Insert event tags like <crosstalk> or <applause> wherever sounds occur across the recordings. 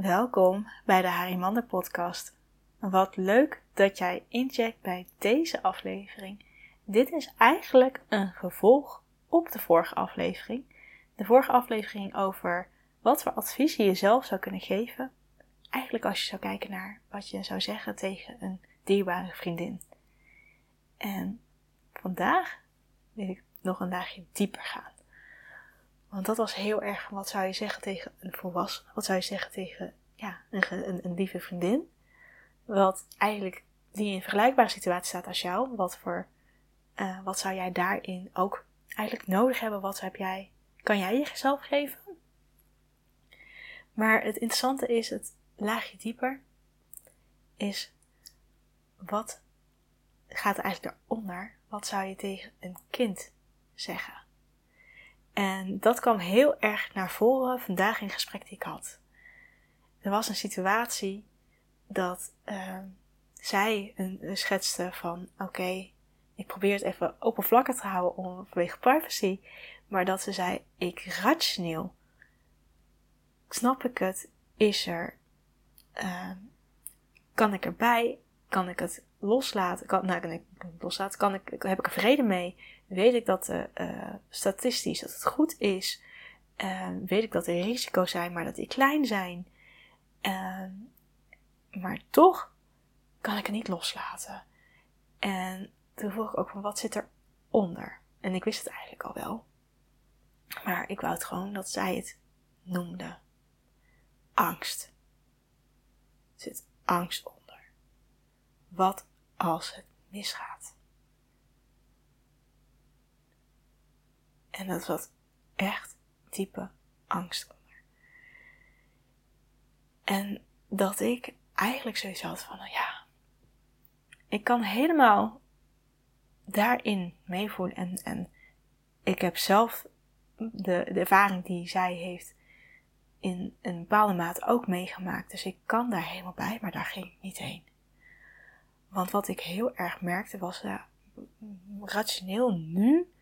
Welkom bij de Harimander podcast. Wat leuk dat jij incheckt bij deze aflevering. Dit is eigenlijk een gevolg op de vorige aflevering. De vorige aflevering over wat voor advies je jezelf zou kunnen geven. Eigenlijk als je zou kijken naar wat je zou zeggen tegen een dierbare vriendin. En vandaag wil ik nog een dagje dieper gaan. Want dat was heel erg wat zou je zeggen tegen een volwassene? Wat zou je zeggen tegen ja, een, een, een lieve vriendin? Wat eigenlijk die in een vergelijkbare situatie staat als jou. Wat, voor, uh, wat zou jij daarin ook eigenlijk nodig hebben? Wat heb jij, kan jij jezelf geven? Maar het interessante is, het laagje dieper, is wat gaat er eigenlijk eronder? Wat zou je tegen een kind zeggen? En dat kwam heel erg naar voren vandaag in het gesprek die ik had. Er was een situatie dat uh, zij een, schetste van: oké, ik probeer het even oppervlakkig te houden om, vanwege privacy, maar dat ze zei: ik rationeel. Snap ik het, is er, uh, kan ik erbij, kan ik het loslaten, kan, nou, kan ik kan ik, heb ik er vrede mee, weet ik dat uh, statistisch dat het goed is, uh, weet ik dat er risico's zijn, maar dat die klein zijn, ehm, maar toch kan ik het niet loslaten. En toen vroeg ik ook van wat zit er onder? En ik wist het eigenlijk al wel. Maar ik wou het gewoon dat zij het noemde. Angst. Er zit angst onder. Wat als het misgaat? En dat was echt diepe angst onder. En dat ik eigenlijk zoiets had van, nou ja, ik kan helemaal daarin meevoelen. En, en ik heb zelf de, de ervaring die zij heeft in een bepaalde mate ook meegemaakt. Dus ik kan daar helemaal bij, maar daar ging ik niet heen. Want wat ik heel erg merkte was, ja, rationeel nu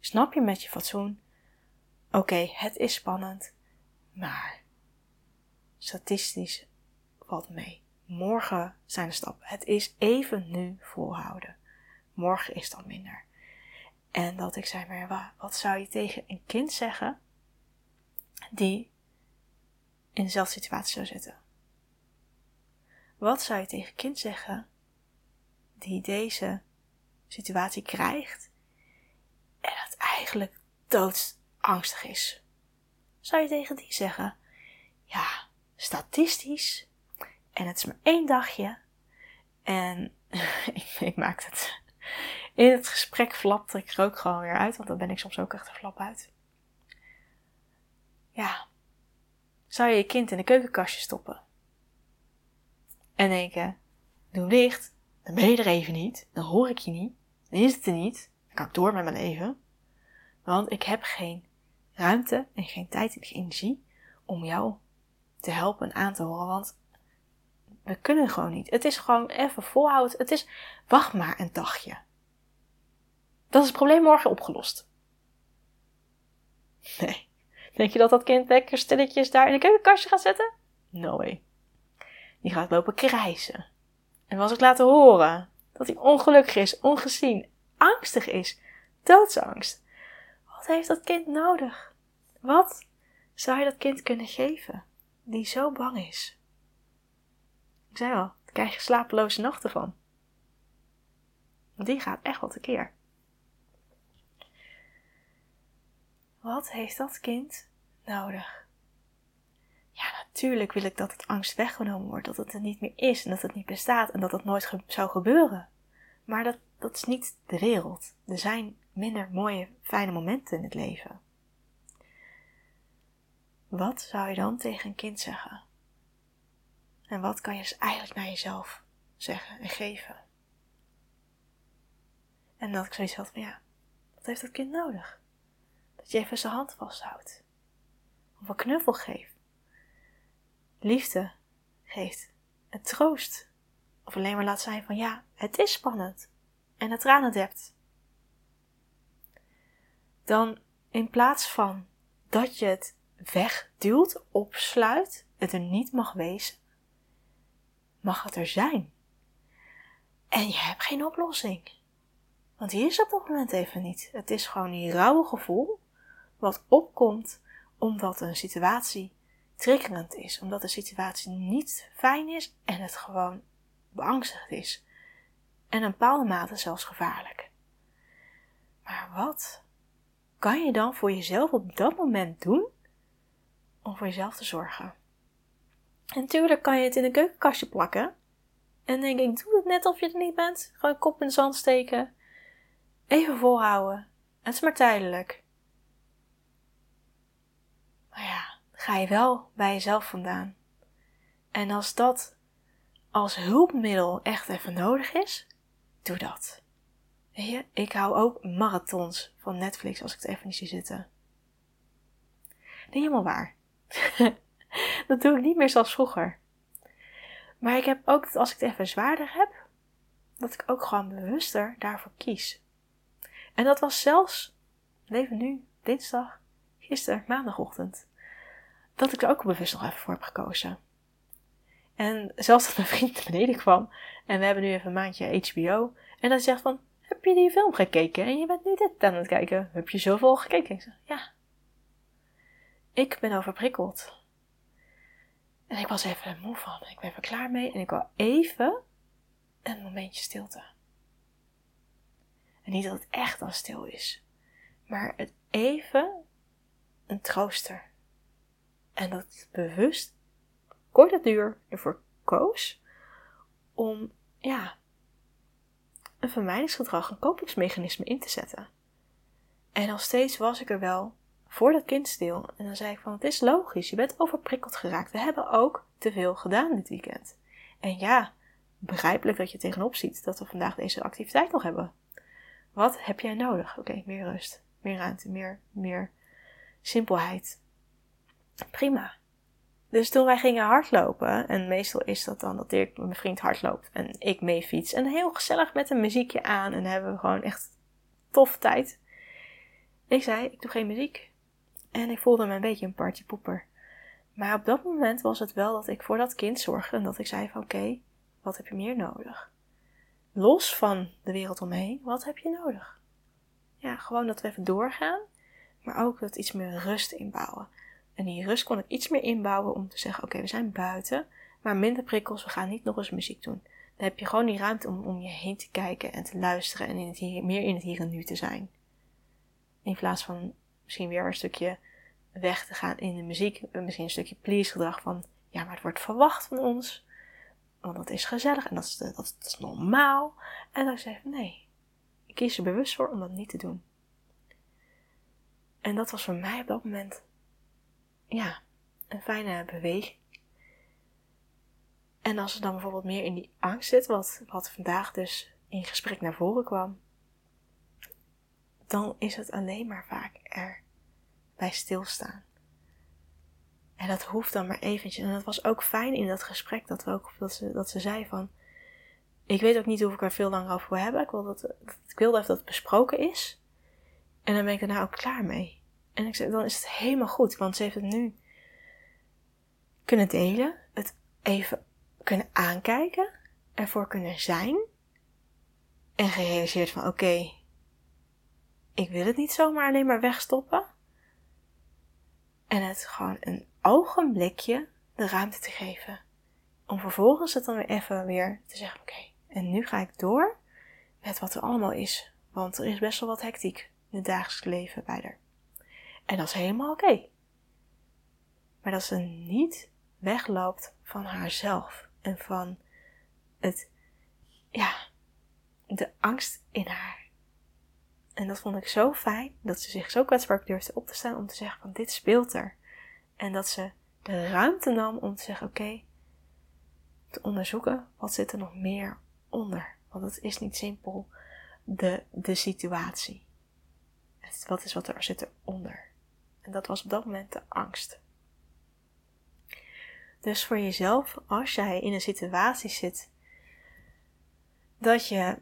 snap je met je fatsoen, oké, het is spannend, maar statistisch valt mee. Morgen zijn de stappen. Het is even nu volhouden. Morgen is dan minder. En dat ik zei, maar wat zou je tegen een kind zeggen die in dezelfde situatie zou zitten? Wat zou je tegen een kind zeggen die deze situatie krijgt en het eigenlijk doodsangstig is? Zou je tegen die zeggen, ja, statistisch, en het is maar één dagje, en <laughs> ik, ik maak het in het gesprek flapte ik er ook gewoon weer uit, want dan ben ik soms ook echt een flap uit. Ja, zou je je kind in de keukenkastje stoppen? En denken, doe licht, dan ben je er even niet, dan hoor ik je niet, dan is het er niet, dan kan ik door met mijn leven. Want ik heb geen ruimte en geen tijd en geen energie om jou te helpen en aan te horen, want we kunnen gewoon niet. Het is gewoon even volhouden. Het is, wacht maar een dagje. Dat is het probleem morgen opgelost. Nee. Denk je dat dat kind lekker stilletjes daar in de keukenkastje gaat zetten? No way. Die gaat lopen krijsen. En was ik laten horen dat hij ongelukkig is, ongezien, angstig is, doodsangst. Wat heeft dat kind nodig? Wat zou je dat kind kunnen geven die zo bang is? Ik zei al, daar krijg je slapeloze nachten van. Want die gaat echt wat keer. Wat heeft dat kind nodig? Ja, natuurlijk wil ik dat het angst weggenomen wordt, dat het er niet meer is en dat het niet bestaat en dat het nooit zou gebeuren. Maar dat, dat is niet de wereld. Er zijn minder mooie, fijne momenten in het leven. Wat zou je dan tegen een kind zeggen? En wat kan je dus eigenlijk naar jezelf zeggen en geven? En dat ik zoiets had van ja, wat heeft dat kind nodig? Dat je even zijn hand vasthoudt. Of een knuffel geeft. Liefde geeft. En troost. Of alleen maar laat zijn van ja, het is spannend. En het tranen dept. Dan in plaats van dat je het wegduwt, opsluit, het er niet mag wezen, mag het er zijn. En je hebt geen oplossing. Want die is op dat moment even niet. Het is gewoon die rauwe gevoel wat opkomt omdat een situatie triggerend is, omdat de situatie niet fijn is en het gewoon beangstigd is. En een bepaalde mate zelfs gevaarlijk. Maar wat kan je dan voor jezelf op dat moment doen om voor jezelf te zorgen? En natuurlijk kan je het in een keukenkastje plakken. En denk ik, doe het net of je er niet bent. Gewoon kop in de zand steken. Even volhouden. Het is maar tijdelijk. Maar ja, ga je wel bij jezelf vandaan. En als dat als hulpmiddel echt even nodig is, doe dat. Weet je, ik hou ook marathons van Netflix als ik het even niet zie zitten. Niet helemaal waar. <laughs> dat doe ik niet meer zoals vroeger. Maar ik heb ook dat als ik het even zwaarder heb, dat ik ook gewoon bewuster daarvoor kies. En dat was zelfs, leven nu, dinsdag, gisteren, maandagochtend, dat ik er ook bewust nog even voor heb gekozen. En zelfs dat mijn vriend naar <laughs> beneden kwam en we hebben nu even een maandje HBO. En dan zegt van, heb je die film gekeken? En je bent nu dit aan het kijken. Heb je zoveel gekeken? Ik zeg, ja. Ik ben overprikkeld. En ik was even moe van. Ik ben even klaar mee. En ik wil even een momentje stilte. En niet dat het echt dan stil is. Maar het even een trooster. En dat ik bewust korte duur ervoor koos om ja, een vermijdingsgedrag, een kopingsmechanisme in te zetten. En nog steeds was ik er wel voor dat kind stil. En dan zei ik van, het is logisch, je bent overprikkeld geraakt. We hebben ook te veel gedaan dit weekend. En ja, begrijpelijk dat je tegenop ziet dat we vandaag deze activiteit nog hebben. Wat heb jij nodig? Oké, meer rust, meer ruimte, meer, meer simpelheid. Prima. Dus toen wij gingen hardlopen, en meestal is dat dan dat Dirk met mijn vriend hardloopt en ik mee fiets. En heel gezellig met een muziekje aan en hebben we gewoon echt toffe tijd. Ik zei, ik doe geen muziek. En ik voelde me een beetje een partypoeper. Maar op dat moment was het wel dat ik voor dat kind zorgde en dat ik zei van oké, wat heb je meer nodig? Los van de wereld omheen, wat heb je nodig? Ja, gewoon dat we even doorgaan, maar ook dat iets meer rust inbouwen. En die rust kon ik iets meer inbouwen om te zeggen: Oké, we zijn buiten, maar minder prikkels, we gaan niet nog eens muziek doen. Dan heb je gewoon die ruimte om om je heen te kijken en te luisteren en in meer in het hier en nu te zijn. In plaats van misschien weer een stukje weg te gaan in de muziek, misschien een stukje please gedrag van: Ja, maar het wordt verwacht van ons, want dat is gezellig en dat is, dat, is normaal. En dan zeg ik: Nee, ik kies er bewust voor om dat niet te doen. En dat was voor mij op dat moment ja, een fijne beweging. En als het dan bijvoorbeeld meer in die angst zit, wat, wat vandaag dus in gesprek naar voren kwam, dan is het alleen maar vaak er bij stilstaan. En dat hoeft dan maar eventjes. En dat was ook fijn in dat gesprek dat, we ook, dat, ze, dat ze zei van, ik weet ook niet of ik er veel langer over wil hebben. Ik wil, dat, ik wil dat het besproken is. En dan ben ik daarna ook klaar mee. En ik zeg, dan is het helemaal goed, want ze heeft het nu kunnen delen, het even kunnen aankijken, ervoor kunnen zijn en gerealiseerd van oké, ik wil het niet zomaar alleen maar wegstoppen. En het gewoon een ogenblikje de ruimte te geven. Om vervolgens het dan weer even weer te zeggen: Oké, en nu ga ik door met wat er allemaal is. Want er is best wel wat hectiek in het dagelijks leven bij haar. En dat is helemaal oké. Maar dat ze niet wegloopt van haarzelf en van het, ja, de angst in haar. En dat vond ik zo fijn, dat ze zich zo kwetsbaar durfde op te staan om te zeggen van dit speelt er. En dat ze de ruimte nam om te zeggen oké, te onderzoeken wat zit er nog meer onder. Want het is niet simpel de, de situatie. Wat is wat er zit eronder. En dat was op dat moment de angst. Dus voor jezelf, als jij in een situatie zit dat je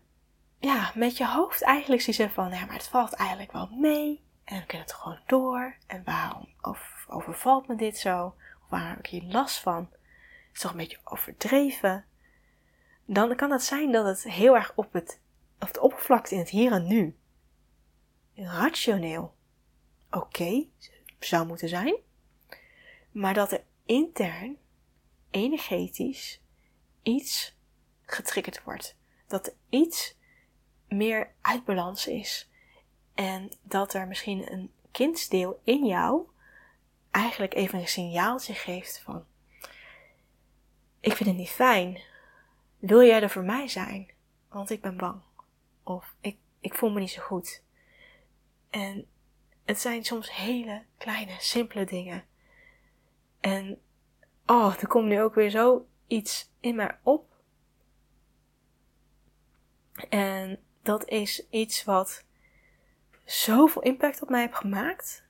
ja, met je hoofd eigenlijk ziet van, ja, maar het valt eigenlijk wel mee. En we kunnen het gewoon door. En waarom overvalt me dit zo? Of waar heb ik hier last van? Het is toch een beetje overdreven? Dan kan het zijn dat het heel erg op het, op het oppervlakte in het hier en nu rationeel oké zou moeten zijn. Maar dat er intern, energetisch, iets getriggerd wordt. Dat er iets meer uit balans is. En dat er misschien een kindsdeel in jou eigenlijk even een signaaltje geeft van: Ik vind het niet fijn. Wil jij er voor mij zijn? Want ik ben bang. Of ik, ik voel me niet zo goed. En het zijn soms hele kleine, simpele dingen. En oh, er komt nu ook weer zo iets in mij op. En dat is iets wat zoveel impact op mij heeft gemaakt.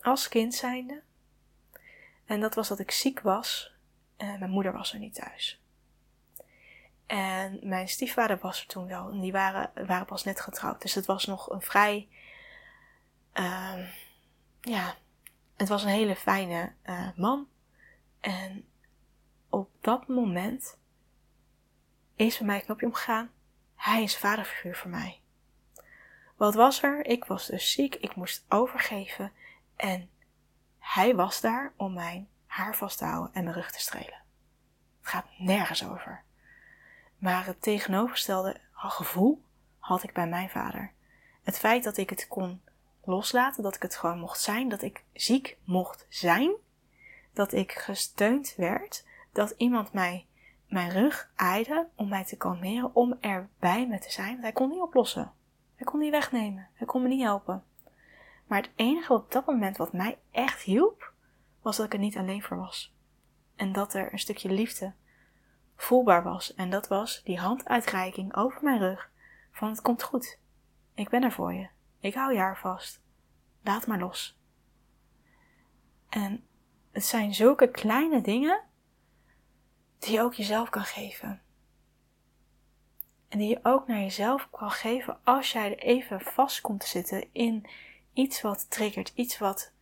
Als kind zijnde. En dat was dat ik ziek was. En mijn moeder was er niet thuis. En mijn stiefvader was er toen wel. En die waren, waren pas net getrouwd. Dus het was nog een vrij. Uh, ja, het was een hele fijne uh, man. En op dat moment is bij mij een knopje omgegaan. Hij is vaderfiguur voor mij. Wat was er? Ik was dus ziek, ik moest overgeven en hij was daar om mijn haar vast te houden en mijn rug te strelen. Het gaat nergens over. Maar het tegenovergestelde gevoel had ik bij mijn vader. Het feit dat ik het kon loslaten, dat ik het gewoon mocht zijn, dat ik ziek mocht zijn, dat ik gesteund werd, dat iemand mij mijn rug aaide om mij te kalmeren, om er bij me te zijn. Want hij kon niet oplossen. Hij kon niet wegnemen. Hij kon me niet helpen. Maar het enige op dat moment wat mij echt hielp, was dat ik er niet alleen voor was. En dat er een stukje liefde voelbaar was. En dat was die handuitreiking over mijn rug van het komt goed. Ik ben er voor je. Ik hou je haar vast. Laat maar los. En het zijn zulke kleine dingen die je ook jezelf kan geven. En die je ook naar jezelf kan geven als jij er even vast komt te zitten in iets wat triggert, iets wat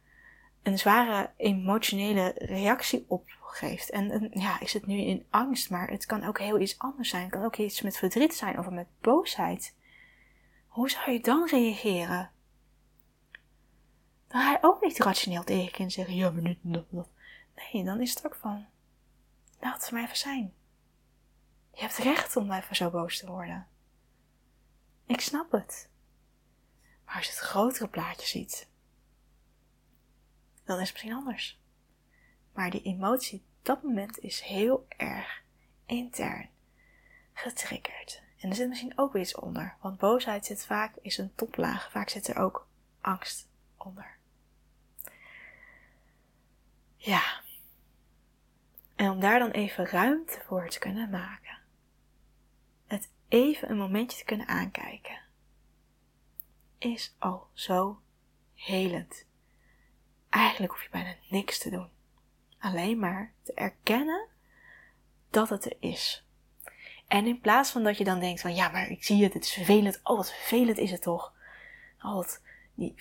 een zware emotionele reactie opgeeft. En, en, ja, ik zit nu in angst, maar het kan ook heel iets anders zijn. Het kan ook iets met verdriet zijn of met boosheid. Hoe zou je dan reageren? Dan ga je ook niet rationeel tegen je zeggen, ja, maar dat. Nee, dan is het ook van, laat het maar even zijn. Je hebt recht om even zo boos te worden. Ik snap het. Maar als je het grotere plaatje ziet, dan is het misschien anders. Maar die emotie op dat moment is heel erg intern getriggerd. En er zit misschien ook weer iets onder. Want boosheid zit vaak, is een toplaag. Vaak zit er ook angst onder. Ja. En om daar dan even ruimte voor te kunnen maken. Het even een momentje te kunnen aankijken. Is al zo helend. Eigenlijk hoef je bijna niks te doen. Alleen maar te erkennen dat het er is. En in plaats van dat je dan denkt van ja, maar ik zie het, het is vervelend. Oh, wat vervelend is het toch. Oh, die,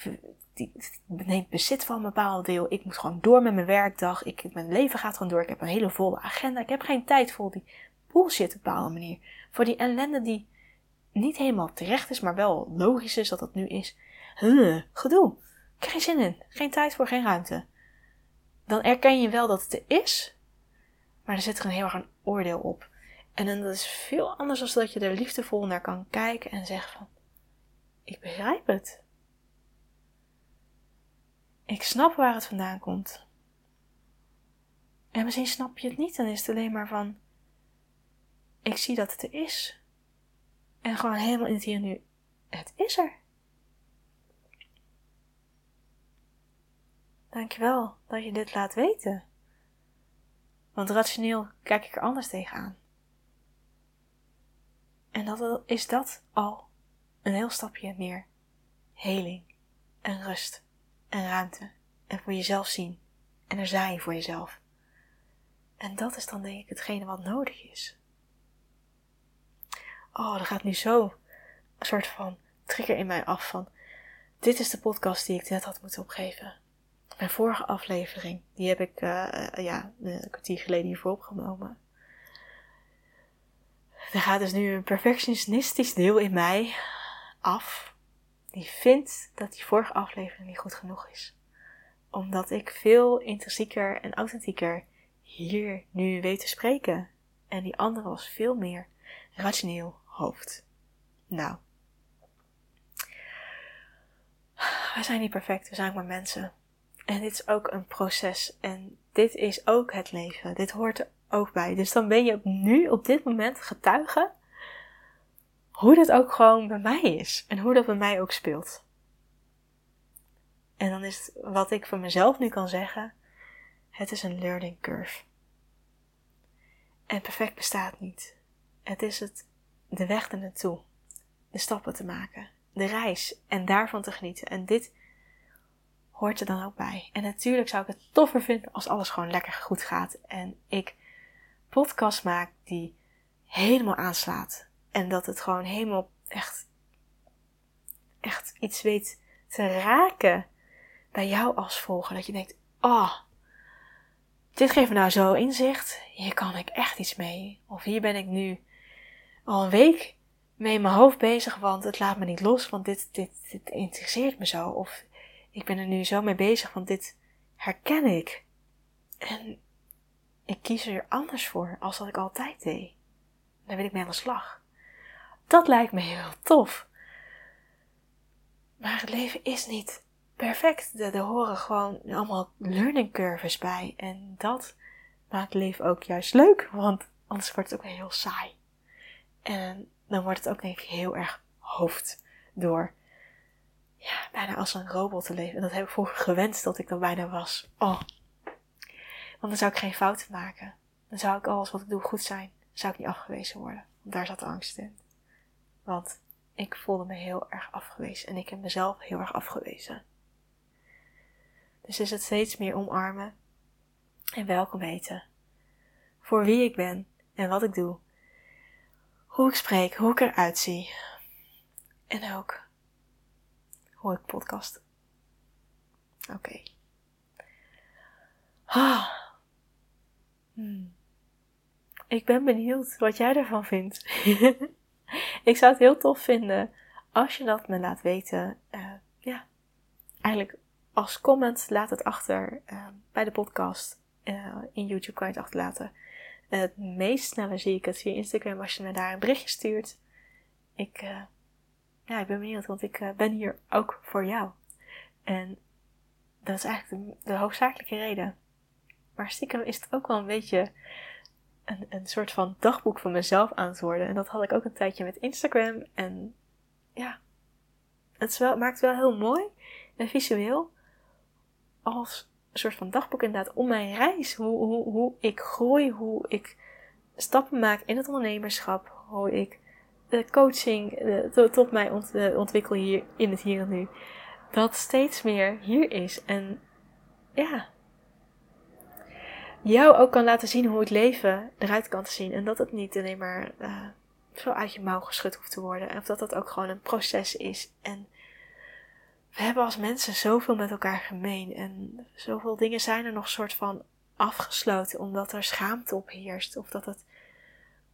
die neemt bezit van een bepaald deel. Ik moet gewoon door met mijn werkdag. Ik, mijn leven gaat gewoon door. Ik heb een hele volle agenda. Ik heb geen tijd voor die bullshit op een bepaalde manier. Voor die ellende die niet helemaal terecht is, maar wel logisch is dat dat nu is. Huh, gedoe. Geen zin in. Geen tijd voor, geen ruimte. Dan erken je wel dat het er is, maar er zit er een heel erg een oordeel op. En dat is veel anders dan dat je er liefdevol naar kan kijken en zeggen van, ik begrijp het. Ik snap waar het vandaan komt. En misschien snap je het niet, dan is het alleen maar van, ik zie dat het er is. En gewoon helemaal in het hier en nu, het is er. Dankjewel dat je dit laat weten. Want rationeel kijk ik er anders tegenaan. En dat is dat al een heel stapje meer heling en rust en ruimte en voor jezelf zien en er zijn voor jezelf. En dat is dan denk ik hetgene wat nodig is. Oh, er gaat nu zo een soort van trigger in mij af van dit is de podcast die ik net had moeten opgeven. Mijn vorige aflevering, die heb ik uh, ja, een kwartier geleden hiervoor opgenomen. Er gaat dus nu een perfectionistisch deel in mij af. Die vindt dat die vorige aflevering niet goed genoeg is. Omdat ik veel intrinsieker en authentieker hier nu weet te spreken. En die andere was veel meer rationeel hoofd. Nou. Wij zijn niet perfect, we zijn maar mensen. En dit is ook een proces. En dit is ook het leven. Dit hoort er ook bij. Dus dan ben je nu, op dit moment, getuige hoe dat ook gewoon bij mij is. En hoe dat bij mij ook speelt. En dan is wat ik voor mezelf nu kan zeggen: het is een learning curve. En perfect bestaat niet. Het is het, de weg er naartoe. De stappen te maken. De reis. En daarvan te genieten. En dit hoort er dan ook bij. En natuurlijk zou ik het toffer vinden als alles gewoon lekker goed gaat. En ik podcast maak die helemaal aanslaat. En dat het gewoon helemaal echt, echt iets weet te raken bij jou als volger. Dat je denkt, oh, dit geeft me nou zo inzicht. Hier kan ik echt iets mee. Of hier ben ik nu al een week mee in mijn hoofd bezig, want het laat me niet los, want dit, dit, dit interesseert me zo. Of ik ben er nu zo mee bezig, want dit herken ik. En ik kies er anders voor als dat ik altijd deed. Daar wil ik mee aan de slag. Dat lijkt me heel tof. Maar het leven is niet perfect. Er, horen gewoon allemaal learning curves bij. En dat maakt leven ook juist leuk, want anders wordt het ook heel saai. En dan wordt het ook ik heel erg hoofd door ja, bijna als een robot te leven. En dat heb ik vroeger gewenst dat ik dat bijna was. Oh. Want dan zou ik geen fouten maken. Dan zou ik alles wat ik doe goed zijn. Dan zou ik niet afgewezen worden. Want daar zat de angst in. Want ik voelde me heel erg afgewezen. En ik heb mezelf heel erg afgewezen. Dus is het steeds meer omarmen en welkom heten. Voor wie ik ben en wat ik doe. Hoe ik spreek, hoe ik eruit zie. En ook hoe ik podcast. Oké. Okay. Ah. Hmm. Ik ben benieuwd wat jij ervan vindt. <laughs> ik zou het heel tof vinden als je dat me laat weten. Uh, ja, eigenlijk als comment laat het achter uh, bij de podcast. Uh, in YouTube kan je het achterlaten. het meest snelle zie ik het via Instagram als je me daar een berichtje stuurt. Ik ja, ik ben benieuwd, want ik ben hier ook voor jou. En dat is eigenlijk de, hoofdzakelijke reden. Maar stiekem is het ook wel een beetje een, een soort van dagboek van mezelf aan het worden. En dat had ik ook een tijdje met Instagram. En ja, het maakt wel heel mooi en visueel. Als een soort van dagboek inderdaad om mijn reis. Hoe, hoe, hoe ik groei, hoe ik stappen maak in het ondernemerschap. Hoe ik de coaching tot, tot mij ont, ontwikkel hier in het hier en nu. Dat steeds meer hier is. En ja, jou ook kan laten zien hoe het leven eruit kan zien. En dat het niet alleen maar uh, zo uit je mouw geschud hoeft te worden. En of dat dat ook gewoon een proces is. En we hebben als mensen zoveel met elkaar gemeen. En zoveel dingen zijn er nog soort van afgesloten. Omdat er schaamte op heerst. Of dat het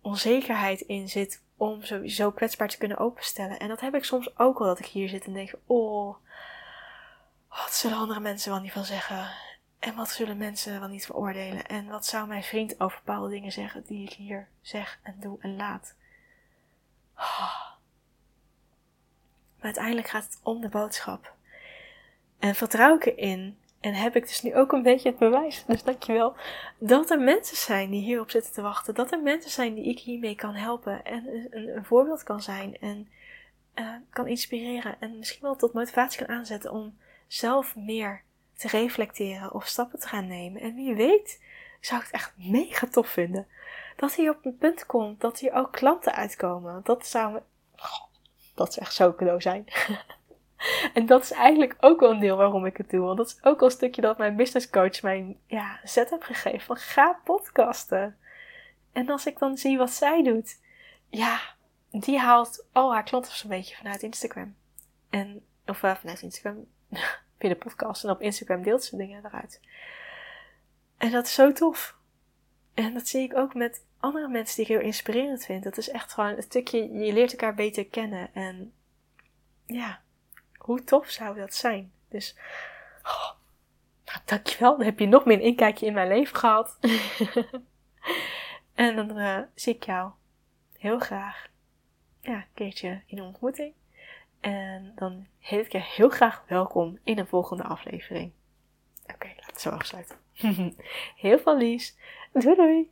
onzekerheid in zit om sowieso kwetsbaar te kunnen openstellen. En dat heb ik soms ook al, dat ik hier zit en denk, oh, wat zullen andere mensen wel niet van zeggen? En wat zullen mensen wel niet veroordelen? En wat zou mijn vriend over bepaalde dingen zeggen die ik hier zeg en doe en laat? Oh. Maar uiteindelijk gaat het om de boodschap. En vertrouw ik erin en heb ik dus nu ook een beetje het bewijs, dus dankjewel, dat er mensen zijn die hierop zitten te wachten. Dat er mensen zijn die ik hiermee kan helpen en een, voorbeeld kan zijn en uh, kan inspireren. En misschien wel tot motivatie kan aanzetten om zelf meer te reflecteren of stappen te gaan nemen. En wie weet, zou ik het echt mega tof vinden. Dat hier op een punt komt dat hier ook klanten uitkomen. Dat zou me. dat zou echt zo cadeau zijn. <laughs> En dat is eigenlijk ook wel een deel waarom ik het doe. Want dat is ook wel een stukje dat mijn business coach mijn ja, zet heb gegeven. Van ga podcasten. En als ik dan zie wat zij doet. Ja, die haalt al haar klanten zo'n beetje vanuit Instagram. En Of uh, vanuit Instagram, <laughs> via de podcast. En op Instagram deelt ze dingen eruit. En dat is zo tof. En dat zie ik ook met andere mensen die ik heel inspirerend vind. Dat is echt gewoon een stukje, je leert elkaar beter kennen. En ja, hoe tof zou dat zijn? Dus, oh, nou, dankjewel. Dan heb je nog meer een inkijkje in mijn leven gehad. <laughs> en dan uh, zie ik jou heel graag ja, een keertje in ontmoeting. En dan heet ik je heel graag welkom in een volgende aflevering. Oké, laten we zo afsluiten. <laughs> heel veel lies. Doei doei!